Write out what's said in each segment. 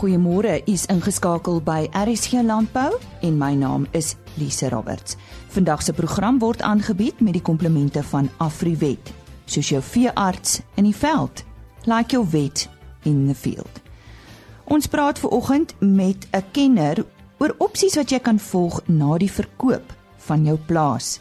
Goeiemôre, u is ingeskakel by RSG Landbou en my naam is Lise Roberts. Vandag se program word aangebied met die komplemente van Afriwet, soos jou veearts in die veld, like your vet in the field. Ons praat ver oggend met 'n kenner oor opsies wat jy kan volg na die verkoop van jou plaas.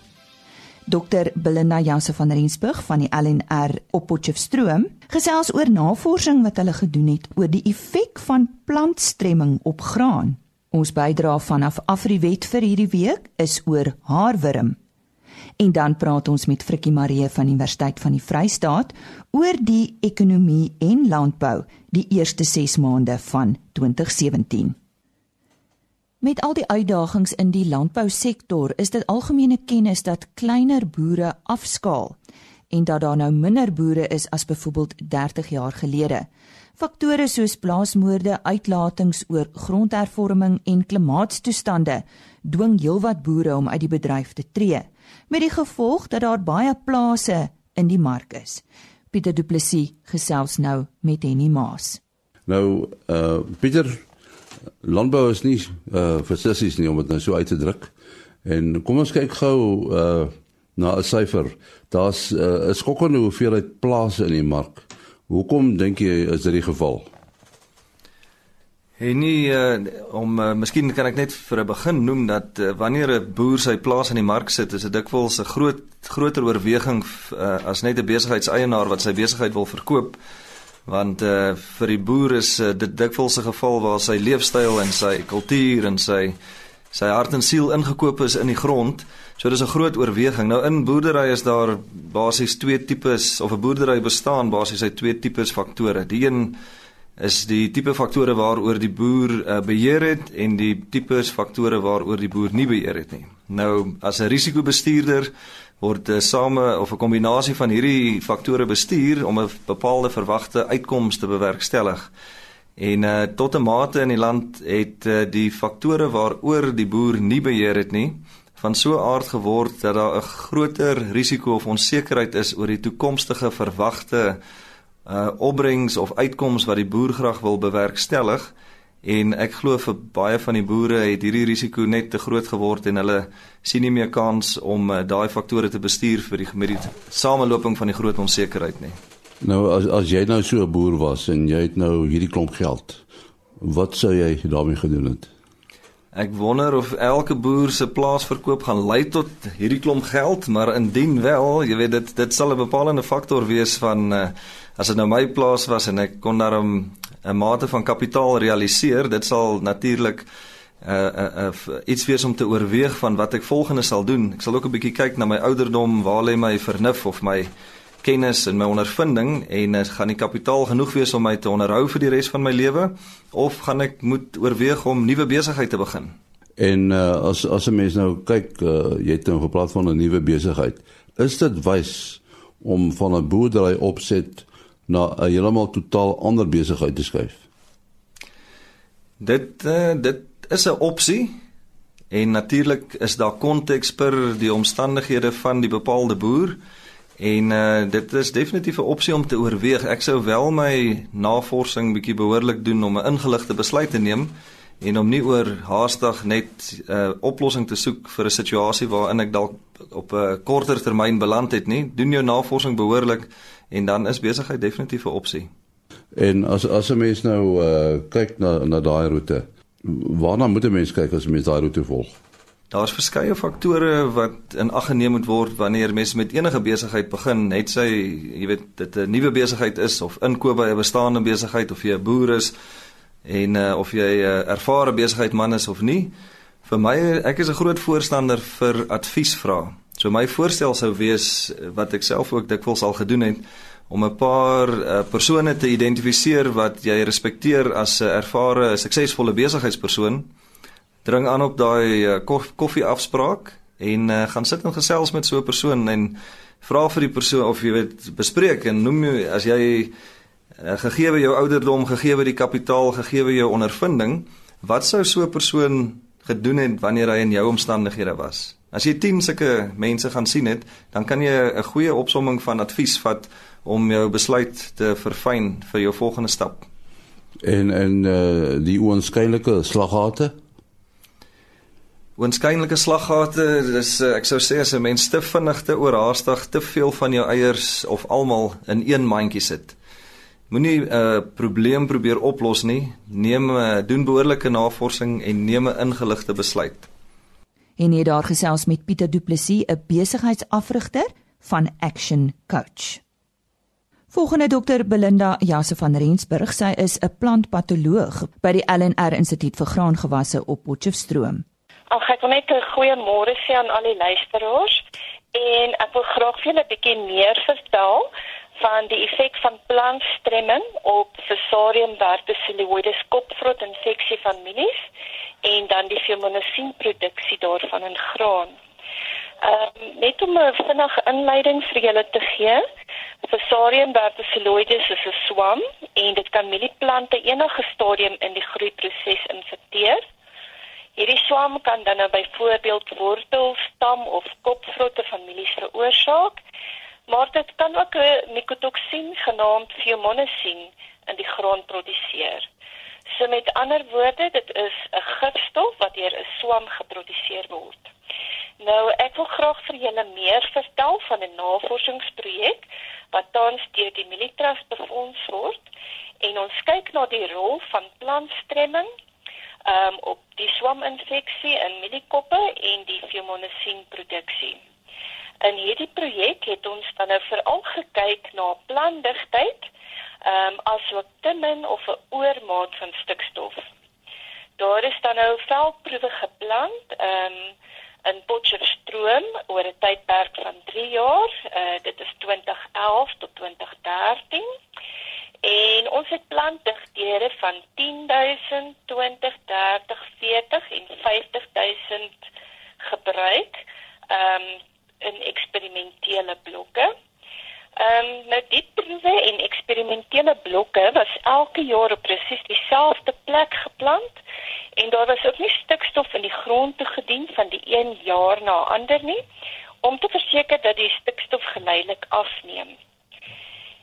Dr Belinda Jansen van Rensburg van die LNR op Potchefstroom gesels oor navorsing wat hulle gedoen het oor die effek van plantstremming op graan. Ons bydra vanaf Afriwet vir hierdie week is oor haarwurm. En dan praat ons met Frikkie Marie van Universiteit van die Vrystaat oor die ekonomie en landbou die eerste 6 maande van 2017. Met al die uitdagings in die landbousektor is dit algemene kennis dat kleiner boere afskaal en dat daar nou minder boere is as byvoorbeeld 30 jaar gelede. Faktore soos plaasmoorde, uitlatings oor grondhervorming en klimaatstoestande dwing heelwat boere om uit die bedryf te tree, met die gevolg dat daar baie plase in die mark is. Pieter Du Plessis gesels nou met Henny Maas. Nou, uh Pieter landbou is nie uh versissies nie om dit nou so uit te druk. En kom ons kyk gou uh na 'n syfer. Daar's uh, 'n skokkende hoeveelheid plase in die mark. Hoekom dink jy is dit die geval? En nie uh, om uh, miskien kan ek net vir 'n begin noem dat uh, wanneer 'n boer sy plaas in die mark sit, is dit dikwels 'n groot groter oorweging uh, as net 'n besigheidseienaar wat sy besigheid wil verkoop want uh, vir die boer is uh, dit dikwels 'n geval waar sy leefstyl en sy kultuur en sy sy hart en siel ingekoop is in die grond. So dis 'n groot oorweging. Nou in boerdery is daar basies twee tipes of 'n boerdery bestaan basies uit twee tipes faktore. Die een is die tipe faktore waaroor die boer uh, beheer het en die tipes faktore waaroor die boer nie beheer het nie. Nou as 'n risikobestuurder word uh, same of 'n kombinasie van hierdie faktore bestuur om 'n bepaalde verwagte uitkoms te bewerkstellig. En uh, tot 'n mate in die land het uh, die faktore waaroor die boer nie beheer het nie van so aard geword dat daar 'n groter risiko of onsekerheid is oor die toekomstige verwagte uh opbrengs of uitkomste wat die boer graag wil bewerkstellig en ek glo vir baie van die boere het hierdie risiko net te groot geword en hulle sien nie meer kans om uh, daai faktore te bestuur vir die gemiddelde sameloping van die groot onsekerheid nie. Nou as as jy nou so 'n boer was en jy het nou hierdie klomp geld, wat sou jy daarmee gedoen het? Ek wonder of elke boer se plaasverkoop gaan lei tot hierdie klomp geld, maar indien wel, jy weet dit dit sal 'n bepalende faktor wees van uh, as dit nou my plaas was en ek kon daarom 'n mate van kapitaal realiseer, dit sal natuurlik uh, uh, uh, iets wees om te oorweeg van wat ek volgende sal doen. Ek sal ook 'n bietjie kyk na my ouderdom, waar lê my vernuf of my kennis en my ondervinding en uh, gaan die kapitaal genoeg wees om my te onderhou vir die res van my lewe of gaan ek moet oorweeg om nuwe besigheid te begin? En uh, as as 'n mens nou kyk, uh, jy het nou gepraat van 'n nuwe besigheid. Is dit wys om van 'n boerdery opset na 'n heeltemal totaal ander besigheid te skuif. Dit uh, dit is 'n opsie en natuurlik is daar konteks per die omstandighede van die bepaalde boer en uh, dit is definitief 'n opsie om te oorweeg. Ek sou wel my navorsing bietjie behoorlik doen om 'n ingeligte besluit te neem en om nie oor haastig net 'n uh, oplossing te soek vir 'n situasie waarin ek dalk op 'n korter termyn beland het nie. Doen jou navorsing behoorlik en dan is besigheid definitief 'n opsie. En as as 'n mens nou uh kyk na na daai roete, waarna moet 'n mens kyk as 'n mens daai roete volg? Daar's verskeie faktore wat in ag geneem moet word wanneer mense met enige besigheid begin, net sy, jy weet, dit 'n nuwe besigheid is of inkoop by 'n bestaande besigheid of jy 'n boer is en uh, of jy 'n uh, ervare besigheidman is of nie. Vir my ek is 'n groot voorstander vir advies vra. So my voorstel sou wees wat ek self ook dikwels al gedoen het om 'n paar uh, persone te identifiseer wat jy respekteer as 'n ervare, suksesvolle besigheidspersoon. Dring aan op daai uh, koffieafspraak en uh, gaan sit en gesels met so 'n persoon en vra vir die persoon of jy weet bespreek en noem jy as jy uh, gegee word jou ouderdom, gegee word die kapitaal, gegee word jou ondervinding, wat sou so 'n persoon gedoen het wanneer hy in jou omstandighede was? As jy 10 sulke mense gaan sien het, dan kan jy 'n goeie opsomming van advies vat om jou besluit te verfyn vir jou volgende stap. En en uh die oënskynlike slaggate? Oënskynlike slaggate, dis uh, ek sou sê as 'n mens te vinnig te oorhaastig te veel van jou eiers of almal in een mandjie sit. Moenie 'n uh, probleem probeer oplos nie. Neem uh, doen behoorlike navorsing en neem 'n ingeligte besluit. En jy daar gesels met Pieter Du Plessis, 'n besigheidsafrigter van Action Coach. Volgende dokter Belinda Jasse van Rensburg, sy is 'n plantpatoloog by die LNR Instituut vir Graangewasse op Potchefstroom. Ag ek wil net 'n goeiemôre sê aan al die luisteraars en ek wil graag vir julle 'n bietjie meer vertel van die effek van plantstremming op Fusarium verticilloides kopvrot infeksie van mielies en dan die fumonisin produksie daarvan in graan. Ehm um, net om 'n vinnige inleiding vir julle te gee. Fusarium verticilloides is 'n swam en dit kan mielieplante enige stadium in die groeiproses infekteer. Hierdie swam kan dan nou byvoorbeeld wortel, stam of kopvrotte van mielies veroorsaak, maar dit kan ook 'n mikotoksin genaamd fumonisin in die grond produseer. So met ander woorde, dit is 'n gifstof wat deur 'n swam geproduseer word. Nou ek wil graag vir julle meer vertel van 'n navorsingsprojek wat tans deur die Militrust befonds word en ons kyk na die rol van plantstremming um, op die swaminfeksie in mieliekoppe en die fumonisin produksie. In hierdie projek het ons dan nou veral gekyk na plantdigtheid ehm um, asook te min of 'n oormaat van stikstof. Daar is dan nou veldproewe geplant ehm um, in Potchefstroom oor 'n tydperk van 3 jaar. Uh, dit is 2011 tot 2013. En ons het plantdigtere van 10000, 20, 30, 40 en 50000 gebruik ehm um, in eksperimentele blokke. Ehm um, nou die proewe en eksperimentele blokke was elke jaar op presies dieselfde plek geplant en daar was ook nie stikstof in die grond te gedien van die een jaar na ander nie om te verseker dat die stikstof geleidelik afneem.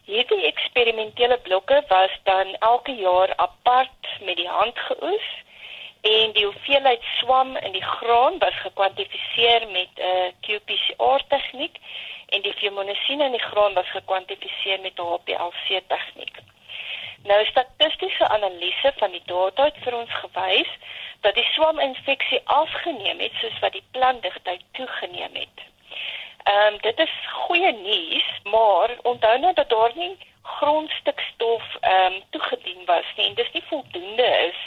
Hierdie eksperimentele blokke was dan elke jaar apart met die hand geoes en die hoeveelheid swam in die grond was gekwantifiseer met 'n uh, qPCR tegniek en die fumonisin in die grond was gekwantifiseer met 'n HPLC tegniek. Nou statistiese analise van die data het vir ons gewys dat die swaminfeksie afgeneem het soos wat die plantdigtheid toegeneem het. Ehm um, dit is goeie nuus, maar onthou nou dat daar nie grondstikstof ehm um, toegedien was nie en dis nie voldoende is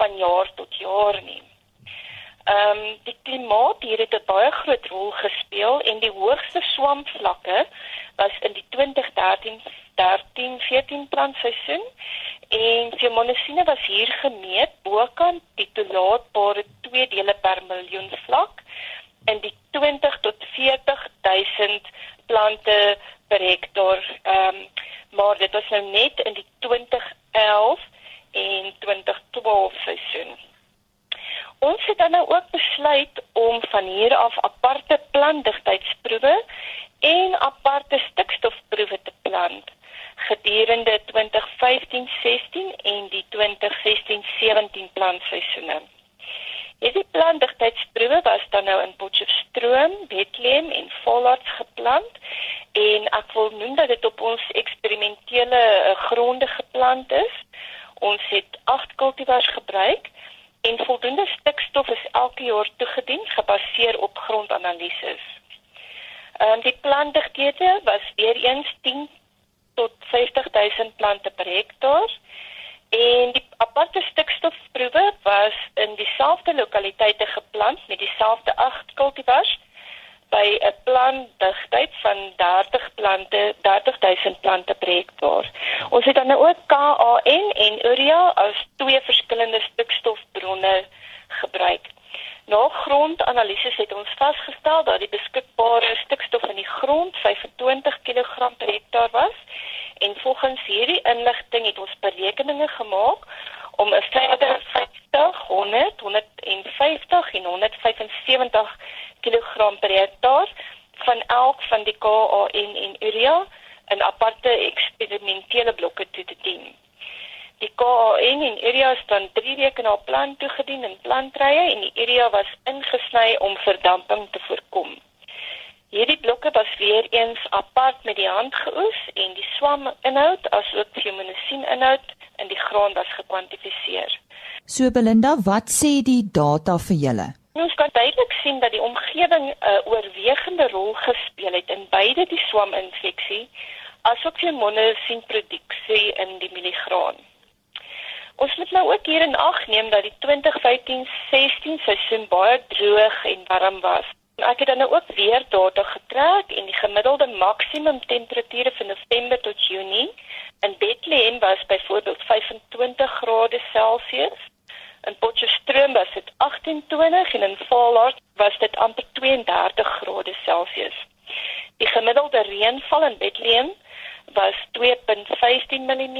van jaar tot jaar nie. Ehm um, die klimaat hier het 'n baie groot rol gespeel en die hoogste swamvlakke was in die 2013 13 14 plantseisoen en fimonisine was hier gemeet bokant die toelaatbare 2 dele per miljoen vlak in die 20 tot 40 000 plante per hektaar ehm um, maar dit was nou net in die 2011 en 2012 seisoen. Ons het dan nou ook besluit om van hier af aparte plantdigtheidsproewe en aparte stikstofproewe te plant gedurende 2015-16 en die 2016-17 plantseisoene. Hierdie plantdigtheidsproewe was dan nou in Potchefstroom, Bethlehem en Vollards geplant en ek wil noem dat dit op ons eksperimentele uh, gronde geplant is. Ons het 8 kultivars gebruik en voldoende stikstof is elke jaar toegedien gebaseer op grondanalises. Ehm um, die plantdigthede was weer eens 10 tot 50000 plante per hektaar en die aparte stikstofproewe was in dieselfde lokaliteite geplant met dieselfde 8 kultivars by 'n plantdigtheid van 30 plante, 30000 plante per hektaar. Ons het dan ook KAN en urea as twee verskillende stikstofbronne gebruik. Na grondanalises het ons vasgestel dat die beskikbare stikstof in die grond 25 kg per hektaar was en volgens hierdie inligting het ons berekeninge gemaak om 'n verdere 50, 100, 150 en 175 kg per hektaar van elk van die KAN en urea in aparte eksperimentele blokke toe te dien. Die KAN en area is dan 3 weke na plan plantrye en die area was ingesny om verdamping te voorkom. Hierdie blokke was weer eens apart met die hand geoes en die swam inhoud asook fumonisin inhoud in die grond was gekwantifiseer. So Belinda, wat sê die data vir julle? Ons kan duidelik sien dat die omgewing 'n uh, oorwegende rol gespeel het in beide die swaminfeksie asook die monosin produksie in die mieligraan. Ons moet nou ook hier in ag neem dat die 2015-16 seisoen baie droog en warm was. Ek het dan nou ook weer data getrek en die gemiddelde maksimum temperature van November tot Junie in Bethlehem was byvoorbeeld 25 grade Celsius. In Potchefstroom was dit 28 en in Vaalhart was dit amper 32 grade Celsius. Die gemiddelde reënval in Bethlehem was 2.15 mm,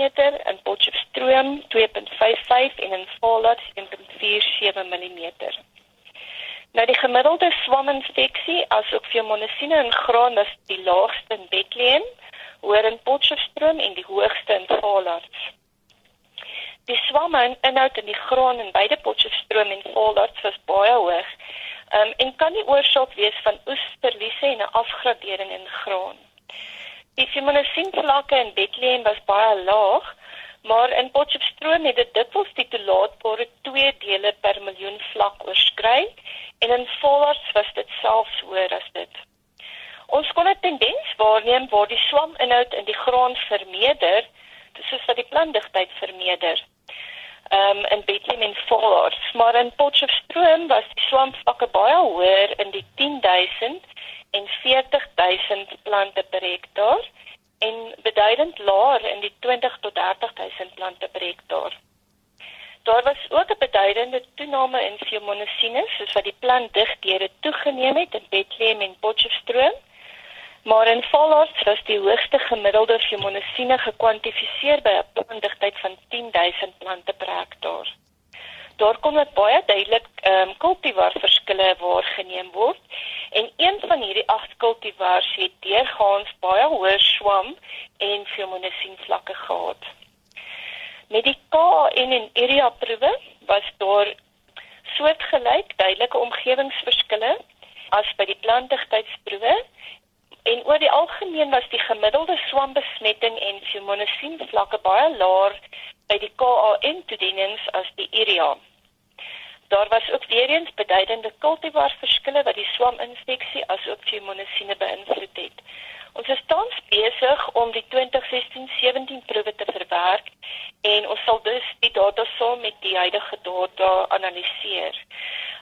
in Potchefstroom 2.55 en in Vaalhart 1.47 mm. Nou die gemiddelde swaminfeksie asook vir monosine in graan was die laagste in Bethlehem, hoër in Potchefstroom en die hoogste in Vaalhart. Die swaminhoud in die graan in beide Potchefstroom en Vaalhart was baie hoog. Um, en kan die oorsaak wees van oesverliese en 'n afgradering in graan. Die fumonisinvlakke in Bethlehem was baie laag, maar in Potchefstroom het dit dikwels die toelaatbare 2 dele per miljoen vlak oorskry en in Vaalhart was dit selfs hoër as dit. Ons kon 'n tendens waarneem waar die swaminhoud in die grond vermeerder, soos wat die plantdigtheid vermeerder. Ehm um, in Bethlehem en Fort, maar in Potchefstroom was die swamvlakke baie hoër in die 10000 en 40000 plante per hektaar en beduidend laer in die 20 tot 30000 plante per hektaar. Daar was ook 'n beduidende toename in fumonisinus, soos wat die plantdigthede toegeneem het in Bethlehem en Potchefstroom Maar in Vaalhart was die hoogste gemiddelde fumoniesine gekwantifiseer by 'n plantdigtheid van 10000 plante per hektaar. Daar kom dit baie duidelik ehm um, kultivar verskille waargeneem word en een van hierdie agt kultivars het deurgaans baie hoë swam en fumoniesine vlakke gehad. Met die KN en area proewe was daar soortgelyk duidelike omgewingsverskille as by die plantdigtheidsproewe En oor die algemeen was die gemiddelde swambesmetting en fumonisin vlakke baie laer by die KAN toedienings as die urea. Daar was ook weer eens beduidende kultivar verskille wat die swaminfeksie asook fumonisine beïnvloed het. Ons is tans besig om die 2016-17 proewe te verwerk en ons sal dus die data saam met die huidige data analiseer.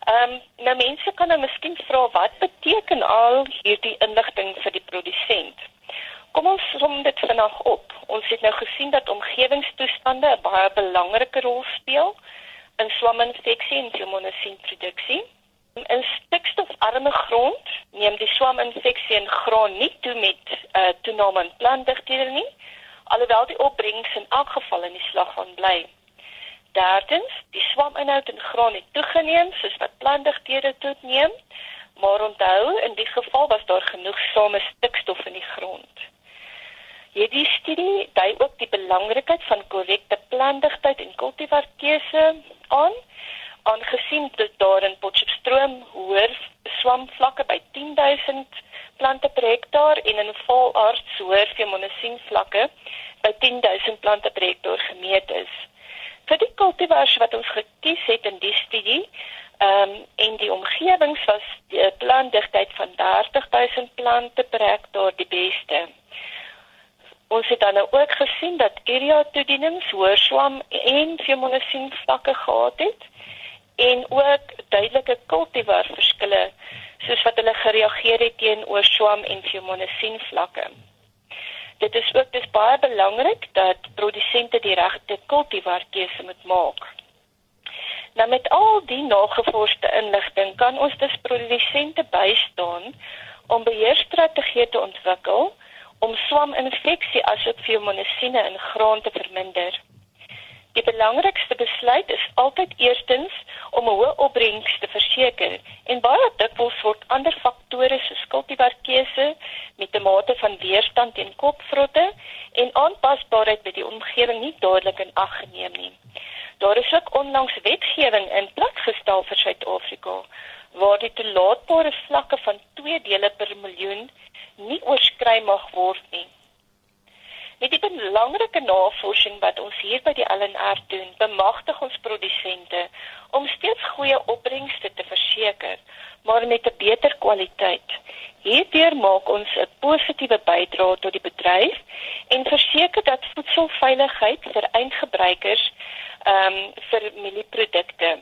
Ehm um, nou mense kan nou miskien vra wat beteken al hierdie inligting vir die produsent. Kom ons som dit vanaand op. Ons het nou gesien dat omgewingstoestande 'n baie belangrike rol speel in swaminfeksie en fumonisinproduksie. In stikstofarme grond neem die swaminfeksie in graan nie toe met 'n uh, toename in plantdigthede nie, alhoewel die opbrengs in elk geval in die slag van bly. Derdens, die swaminhoud in graan het toegeneem soos wat plantdigthede toeneem, maar onthou in die geval was daar genoeg same stikstof in die grond. Hierdie studie dui ook die belangrikheid van korrekte plantdigtheid en kultivarkeuse aan, aangesien dit daar in Potchefstroom hoër swamvlakke by 10000 plante per hektaar en in Vaalaards hoër femonisien vlakke by 10000 plante per hektaar gemeet is vir die kultivars wat ons gekies het in die studie, ehm um, en die omgewings was die plantdigtheid van 30000 plante per hektaar die beste. Ons het dan ook gesien dat area toedienings hoër swam en fumonisin vlakke gehad het en ook duidelike kultivar verskille soos wat hulle gereageer het teenoor swam en fumonisin vlakke. Dit is ook dis baie belangrik dat produsente die regte kultivar keuse moet maak. Nou met al die nagevorsde inligting kan ons dus produsente bystaan om beheerstrategieë te ontwikkel om swaminfeksie asook fumoniesine in graan te verminder. Die belangrikste besluit is altyd eerstens om 'n hoë opbrengs te verseker en baie dikwels word ander faktore soos kultivarkeuse met 'n mate van weerstand teen kopvrotte en aanpasbaarheid by die omgewing nie dadelik in ag geneem nie. Daar is ook onlangs wetgewing in plek gestel vir Suid-Afrika waar die toelaatbare vlakke van 2 dele per miljoen nie oorskry mag word nie. Met die belangrike navorsing wat ons hier by die LNR doen, bemagtig ons produsente om steeds goeie opbrengste te verseker, maar met 'n beter kwaliteit. Hierdeur maak ons 'n positiewe bydrae tot die bedryf en verseker dat voedselveiligheid vir eindgebruikers ehm um, vir mielieprodukte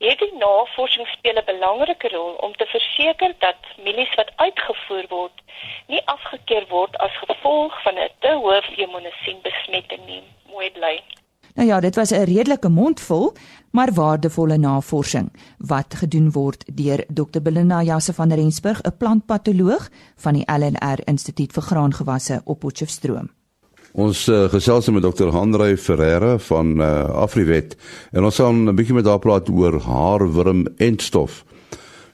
Hierdie navorsing speel 'n belangrike rol om te verseker dat mielies wat uitgevoer word nie afgekeur word as gevolg van 'n te hoë fumonisin-besmetting nie. Mooi bly. Nou ja, dit was 'n redelike mondvol, maar waardevolle navorsing wat gedoen word deur Dr. Belinda Jasse van Rensburg, 'n plantpatoloog van die LNR Instituut vir Graangewasse op Potchefstroom. Ons uh, gesels met Dr. Hanrey Ferreira van uh, Afriwet en ons gaan 'n bietjie met haar praat oor haarwurm en stof.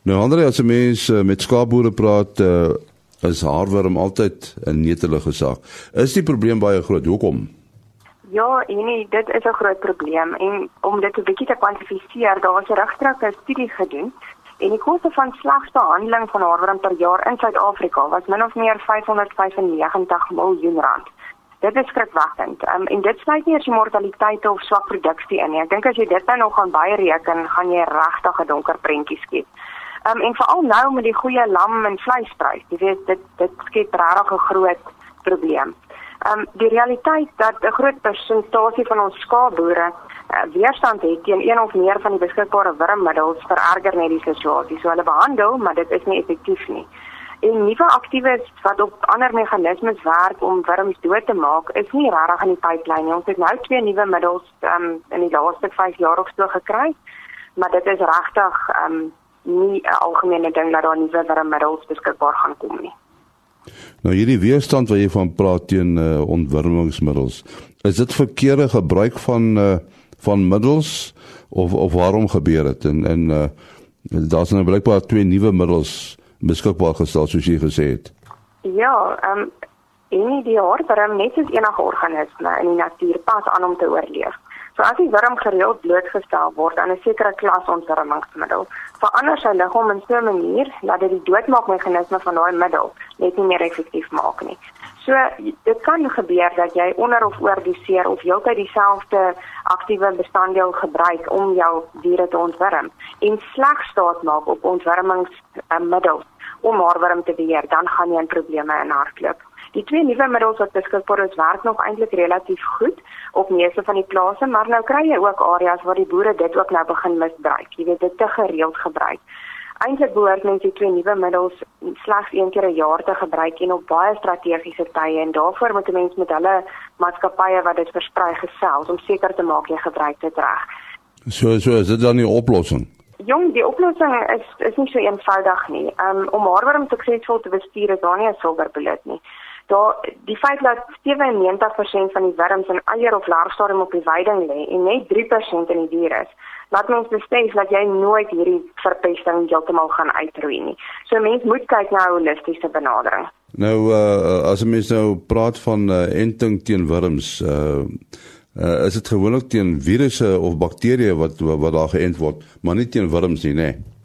Nou Hanrey, as mens uh, met skaapboere praat, uh, is haarwurm altyd 'n netelige saak. Is die probleem baie groot? Hoekom? Ja, nee, dit is 'n groot probleem en om dit 'n bietjie te kwantifiseer, daar was 'n regstreekse studie gedoen en die koste van slagsbehandeling van haarwurm per jaar in Suid-Afrika was min of meer 595 miljoen rand. Dit is skrikwekkend. Um, en dit sluit nie die mortaliteit of swak produksie in nie. Ek dink as jy dit nou nog gaan byreken, gaan jy regtig 'n donker prentjie skep. Um, en veral nou met die goeie lam en vleisprys, jy weet dit dit skep regtig 'n groot probleem. Um die realiteit dat 'n groot persentasie van ons skaapboere uh, weerstand het teen een of meer van die beskikbare wurmmiddels vererger net die situasie. So hulle behandel, maar dit is nie effektief nie. En nuwe aktiewe wat op ander meganismes werk om wurms dood te maak, is nie regtig in die pipeline nie. Ons het nou twee nuwe middels um, in die laaste 5 jaar of so gekry, maar dit is regtig um nie 'n algemene ding dat daar nuwe wurmmiddels beskikbaar gaan kom nie. Nou hierdie weerstand wat jy van praat teen uh, ontwurmingsmiddels, is dit verkeerde gebruik van uh, van middels of of waarom gebeur dit? En en uh, daar's nou blykbaar twee nuwe middels beskikbaar gestel soos jy gesê het. Ja, ehm um, en die haarwurm net soos enige organisme in die natuur pas aan om te oorleef. So as die wurm gereeld blootgestel word aan 'n sekere klas ontwurmingsmiddel, verander sy liggaam in so 'n manier dat dit die doodmaakmeganisme van daai middel net nie meer effektief maak nie. So dit kan gebeur dat jy onder of oordoseer of heeltyd dieselfde aktiewe bestanddeel gebruik om jou diere te ontwurm en sleg staat maak op ontwurmingsmiddels om haarwurm te beheer, dan gaan jy in probleme in hardloop. Die twee nuwe middels wat beskikbaar is, werk nog eintlik relatief goed op meeste van die plase, maar nou kry jy ook areas waar die boere dit ook nou begin misbruik. Jy weet dit te gereeld gebruik. Eintlik behoort mens die twee nuwe middels slegs een keer 'n jaar te gebruik en op baie strategiese tye en daarvoor moet 'n mens met hulle maatskappye wat dit versprei gesels om seker te maak jy gebruik dit reg. So so is dit dan die oplossing. Jong, die oplossing is is nie so eenvoudig nie. Um om haarworm suksesvol te bestuur is daar nie 'n silwerbulet nie. Daar die feit dat 97% van die wurms in eier of larfstadium op die veiding lê en net 3% in die dier is laat ons besef dat jy nooit hierdie verpesting heeltemal gaan uitroei nie. So mens moet kyk na 'n holistiese benadering. Nou uh as mens nou praat van uh, enting teen wurms, uh uh is dit gewoonlik teen virusse of bakterieë wat wat daar geënt word, maar nie teen wurms nie, né? Nee.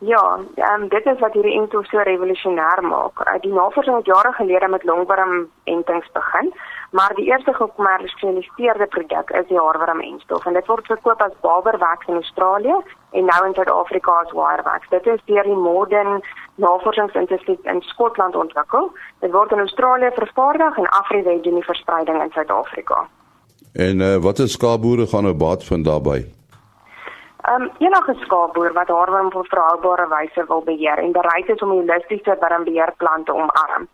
Ja, um, dit is wat hierdie enting so revolusionêr maak. Uh, die navorsing het jare gelede met longworm entings begin maar die eerste gekommersialiseerde produk is die haarworm-enstof en dit word verkoop as Barberwax in Australië en nou in Suid-Afrika as Wirewax. Dit is deur die Modern Navorsingsinstituut in Skotland ontwikkel. Dit word in Australië vervaardig en Afriwet doen die verspreiding in Suid-Afrika. En uh, wat is skaapboere gaan nou baat vind daarbey? Um, enige skaapboer wat haarworm op volhoubare wyse wil beheer en bereid is om holistiese wurmbeheerplante omarm.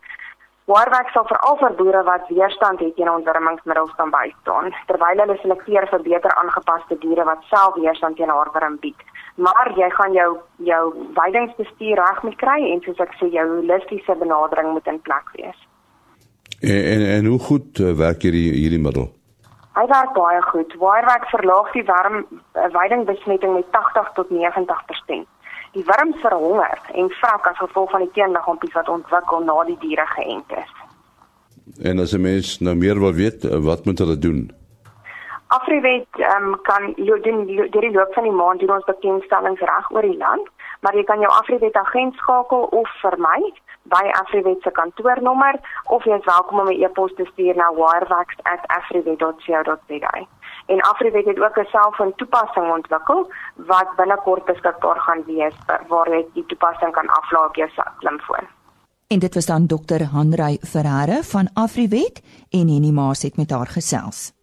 Waarwerk sal veral vir boere wat weerstand het teen ontwurmingsmiddels kan bystaan, terwyl hulle selekteer vir beter aangepaste diere wat self weerstand teen haarwurm bied. Maar jy gaan jou jou weidingsbestuur reg moet kry en soos ek sê jou holistiese benadering moet in plek wees. En en, en hoe goed uh, werk hierdie hierdie middel? Hy werk baie goed. Waarwerk verlaag die warm uh, weidingbesmetting met 80 tot 90% die wurms verhonger en vrek as gevolg van die teenliggaampies wat ontwikkel na die diere geënt is. en as 'n mens nou meer wil weet, uh, wat moet hulle doen? Afriwet um, kan doen deur die loop van die maand doen ons bekendstellings reg oor die land, maar jy kan jou Afriwet agent skakel of vir my by Afriwet se kantoornommer of jy is welkom om 'n e-pos te stuur na wirewax@afriwet.co.za. En Afriwet het ook 'n selfoon toepassing ontwikkel wat binnekort beskikbaar gaan wees waar jy die toepassing kan aflaai op jou slimfoon. En dit was dan Dr. Hanrey Ferreira van Afriwet en Henny Maas het met haar gesels.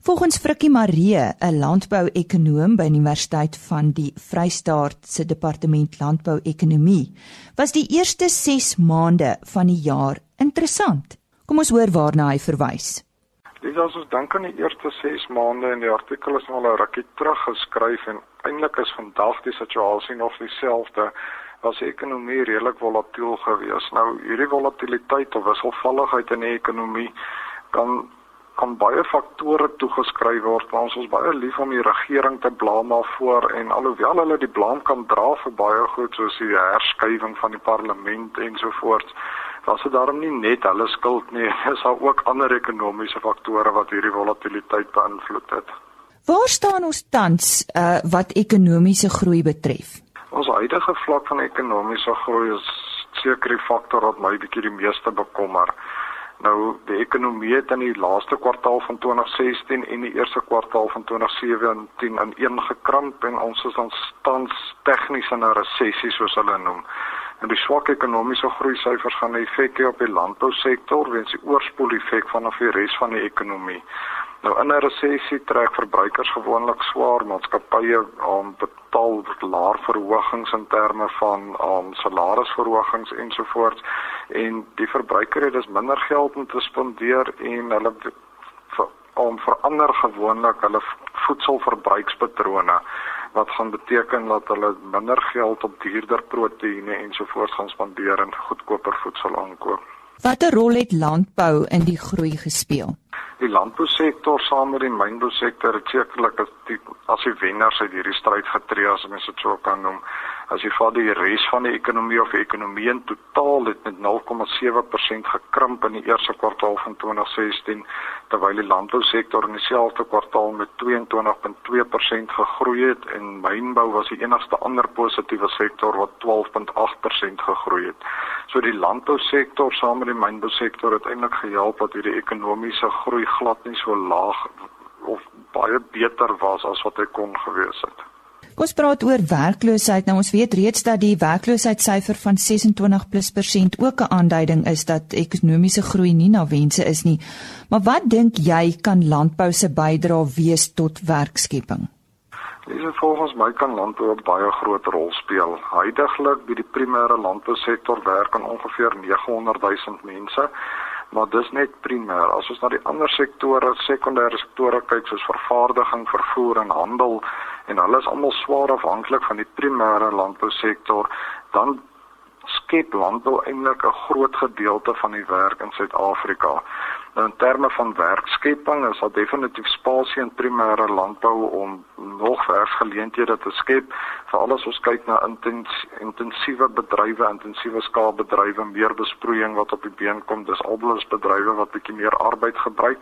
Volgens Frikkie Maree, 'n landbou-ekonoom by Universiteit van die Vrystaat se Departement Landbou-ekonomie, was die eerste 6 maande van die jaar interessant. Kom ons hoor waarna hy verwys. Dis as ons dink aan die eerste 6 maande in die artikel is al 'n rukkie terug geskryf en eintlik is vandag die situasie nog dieselfde. Was die ekonomie redelik volatiel geweest. Nou hierdie volatiliteit of wisselvalligheid in die ekonomie kan kan baie faktore toegeskryf word. Ons is baie lief om die regering te blame daarvoor en alhoewel hulle die blame kan dra vir baie goed soos die herskuiving van die parlement ensovoorts, was dit daarom nie net hulle skuld nie. Dis daar ook ander ekonomiese faktore wat hierdie volatiliteit beïnvloed het. Waar staan ons tans uh, wat ekonomiese groei betref? Ons huidige vlak van ekonomiese groei is seker die faktor wat my bietjie die meeste bekommer. Nou die ekonomie het in die laaste kwartaal van 2016 en die eerste kwartaal van 2017 in een gekrimp en ons is dan tans tegnies in 'n resessie soos hulle noem. En die swak ekonomiese groei syfers gaan 'n effek hê op die landbousektor weens die oorspoel effek van of die res van die ekonomie. Nou in 'n resessie trek verbruikers gewoonlik swaar, maatskappye om betaal laer verhogings in terme van um, salarisverhogings ensovoorts en die verbruiker het dus minder geld om te spandeer en hulle om verander gewoonlik hulle voedselverbruikspatrone wat gaan beteken dat hulle minder geld op duurder proteïene ensovoorts gaan spandeer en goedkoper voedsel aankoop. Watter rol het landbou in die groei gespeel? Die landbousektor saam met die mynbousektor het sekerlik as die as die wenners uit hierdie stryd getree as mens dit sou kan noem. As jy vat die res van die ekonomie of die ekonomie in totaal het met 0,7% gekrimp in die eerste kwartaal van 2016 terwyl die landbousektor in dieselfde kwartaal met 22.2% gegroei het en mynbou was die enigste ander positiewe sektor wat 12.8% gegroei het. So die landbousektor saam met die mynbousektor het eintlik gehelp dat hierdie ekonomiese groei glad nie so laag of baie beter was as wat hy kon gewees het. Kom ons praat oor werkloosheid. Nou ons weet reeds dat die werkloosheidssyfer van 26+% ook 'n aanduiding is dat ekonomiese groei nie na wense is nie. Maar wat dink jy kan landbou se bydrae wees tot werkskepping? Dis volgens my kan landbou 'n baie groot rol speel. Huidiglik by die primêre landbousektor werk aan ongeveer 900 000 mense maar dis net primêr. As ons na die ander sektore, sekondêre sektore kyk soos vervaardiging, vervoer en handel, en hulle is almal swaar afhanklik van die primêre landbousektor, dan skep landbou eintlik 'n groot gedeelte van die werk in Suid-Afrika. Nou in terme van werkskepping is daar definitief spasie in primêre landbou om nog werksgeleenthede te skep, veral as ons kyk na intens, intensiewe bedrywe, intensiewe skaalbedrywe, meer besproeiing wat op die been kom, dis albei bedrywe wat bietjie meer arbeid gebruik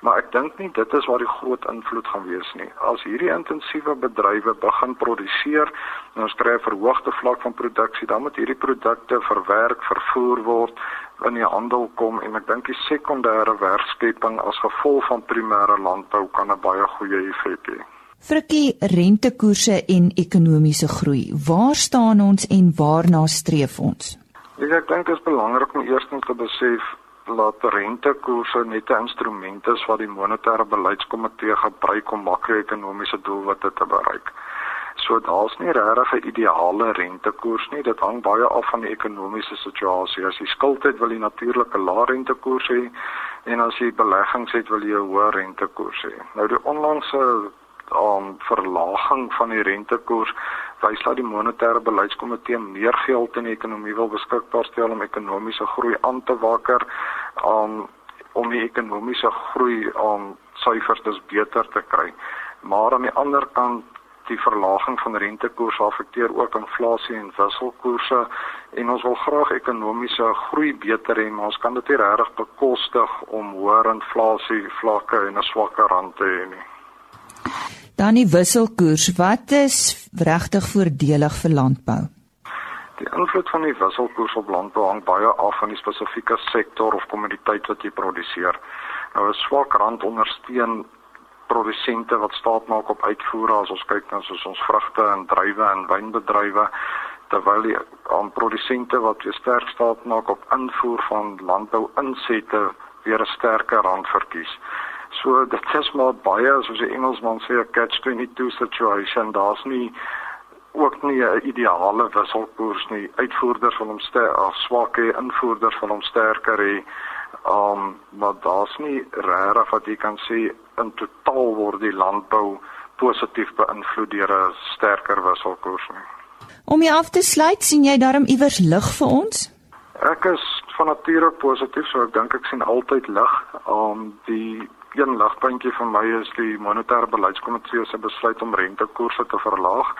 maar ek dink nie dit is waar die groot invloed gaan wees nie. As hierdie intensiewe bedrywe begin produseer en ons kry 'n verhoogde vlak van produksie, dan moet hierdie produkte verwerk, vervoer word in die handel kom en ek dink die sekondêre werkskepping as gevolg van primêre landbou kan 'n baie goeie effek hê. Frikkie rentekoerse en ekonomiese groei. Waar staan ons en waarna streef ons? Ek dink dit is belangrik om eers te besef laat rentekoerse net 'n instrument is wat die monetêre beleidskomitee gebruik om makro-ekonomiese doelwitte te bereik. So daar's nie regtig 'n ideale rentekoers nie. Dit hang baie af van die ekonomiese situasie. As jy skuld het, wil jy natuurlik 'n lae rentekoers hê en as jy beleggings het, wil jy 'n hoë rentekoers hê. Nou die onlangse um, verlaging van die rentekoers wys dat die monetêre beleidskomitee meer geld in die ekonomie wil beskikbaar stel om ekonomiese groei aan te wakker um, om die ekonomiese groei om um, syfers dus beter te kry. Maar aan die ander kant die verlaging van rentekoerse affekteer ook inflasie en wisselkoerse en ons wil graag ekonomiese groei beter hê, maar ons kan dit nie regtig bekostig om hoër inflasie vlakke en 'n swakker rand te hê nie. Dan die wisselkoers, wat is regtig voordelig vir landbou? Die invloed van die wisselkoers op landbou hang baie af van die spesifieke sektor of kommoditeit wat jy produseer. Nou 'n swak rand ondersteun produsente wat staat maak op uitvoere as ons kyk na soos ons vrugte en druiwe en wynbedrywe terwyl die aan produsente wat weer sterk staat maak op invoer van landbouinsette weer 'n sterker rand verkies. So dit is maar baie soos die Engelsman sê 'n catch 22 situation. Daar's nie ook nie 'n ideale wisselkoers nie. Uitvoerders wil hom sterk of swak hê, invoerders wil hom sterker hê. Um maar daar's nie regtig wat jy kan sê in totaal word die landbou positief beïnvloed deur 'n sterker wisselkoers nie. Om jy af te sluit, sien jy daarom iewers lig vir ons? Ek is van nature positief, so ek dink ek sien altyd lig. Um die een ligpuntjie vir my is die monetêre beleidskomitee se besluit om rentekoerse te verlaag.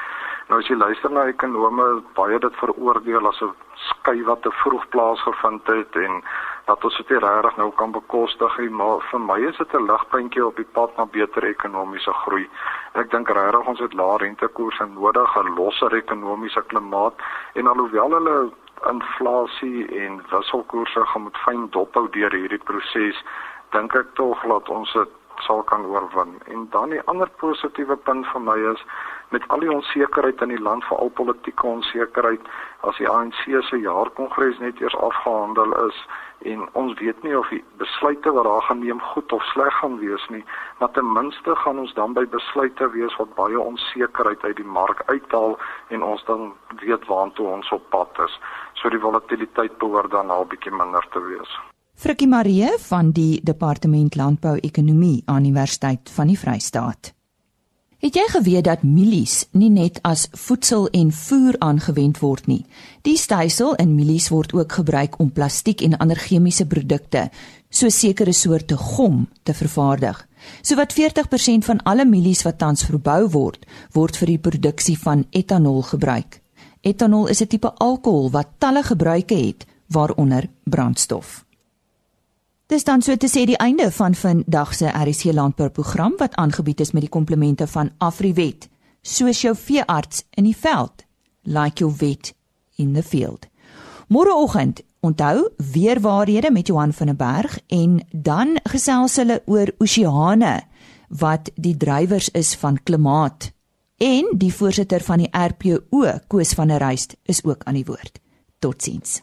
Nou as jy luister na ekonome, baie dit veroordeel as 'n skuif wat te vroeg plaasgevind het en dat ons dit regtig nou kan bekostig maar vir my is dit 'n ligpuntjie op die pad na beter ekonomiese groei. Ek dink regtig ons het lae rentekoerse nodig, 'n losser ekonomiese klimaat en alhoewel hulle inflasie en wisselkoerse gaan moet fyn dophou deur hierdie proses, dink ek tog dat ons dit sal kan oorwin. En dan die ander positiewe punt vir my is met al die onsekerheid in die land vir al politieke onsekerheid as die ANC se jaarkongres net eers afgehandel is en ons weet nie of die besluite wat daar geneem goed of sleg gaan wees nie maar ten minste gaan ons dan by besluite wees wat baie onsekerheid uit die mark uithaal en ons dan weet waartoe ons op pad is so die volatiliteit behoort dan al bietjie minder te wees Frikkie Marie van die Departement Landbou Ekonomie aan Universiteit van die Vrystaat. Het jy geweet dat mielies nie net as voedsel en voer aangewend word nie? Die stysel in mielies word ook gebruik om plastiek en ander chemiese produkte, soos sekere soorte gom, te vervaardig. Sowat 40% van alle mielies wat tans verbou word, word vir die produksie van etanol gebruik. Etanol is 'n tipe alkohol wat talle gebruike het, waaronder brandstof. Dis dan so te sê die einde van vandag se RC landbouprogram wat aangebied is met die komplemente van Afriwet, soos jou veearts in die veld, like your vet in the field. Môreoggend, onthou, weer waarhede met Johan van der Berg en dan gesels hulle oor oseane wat die drywers is van klimaat. En die voorsitter van die RPO, Koos van der Ruyst, is ook aan die woord. Totsiens.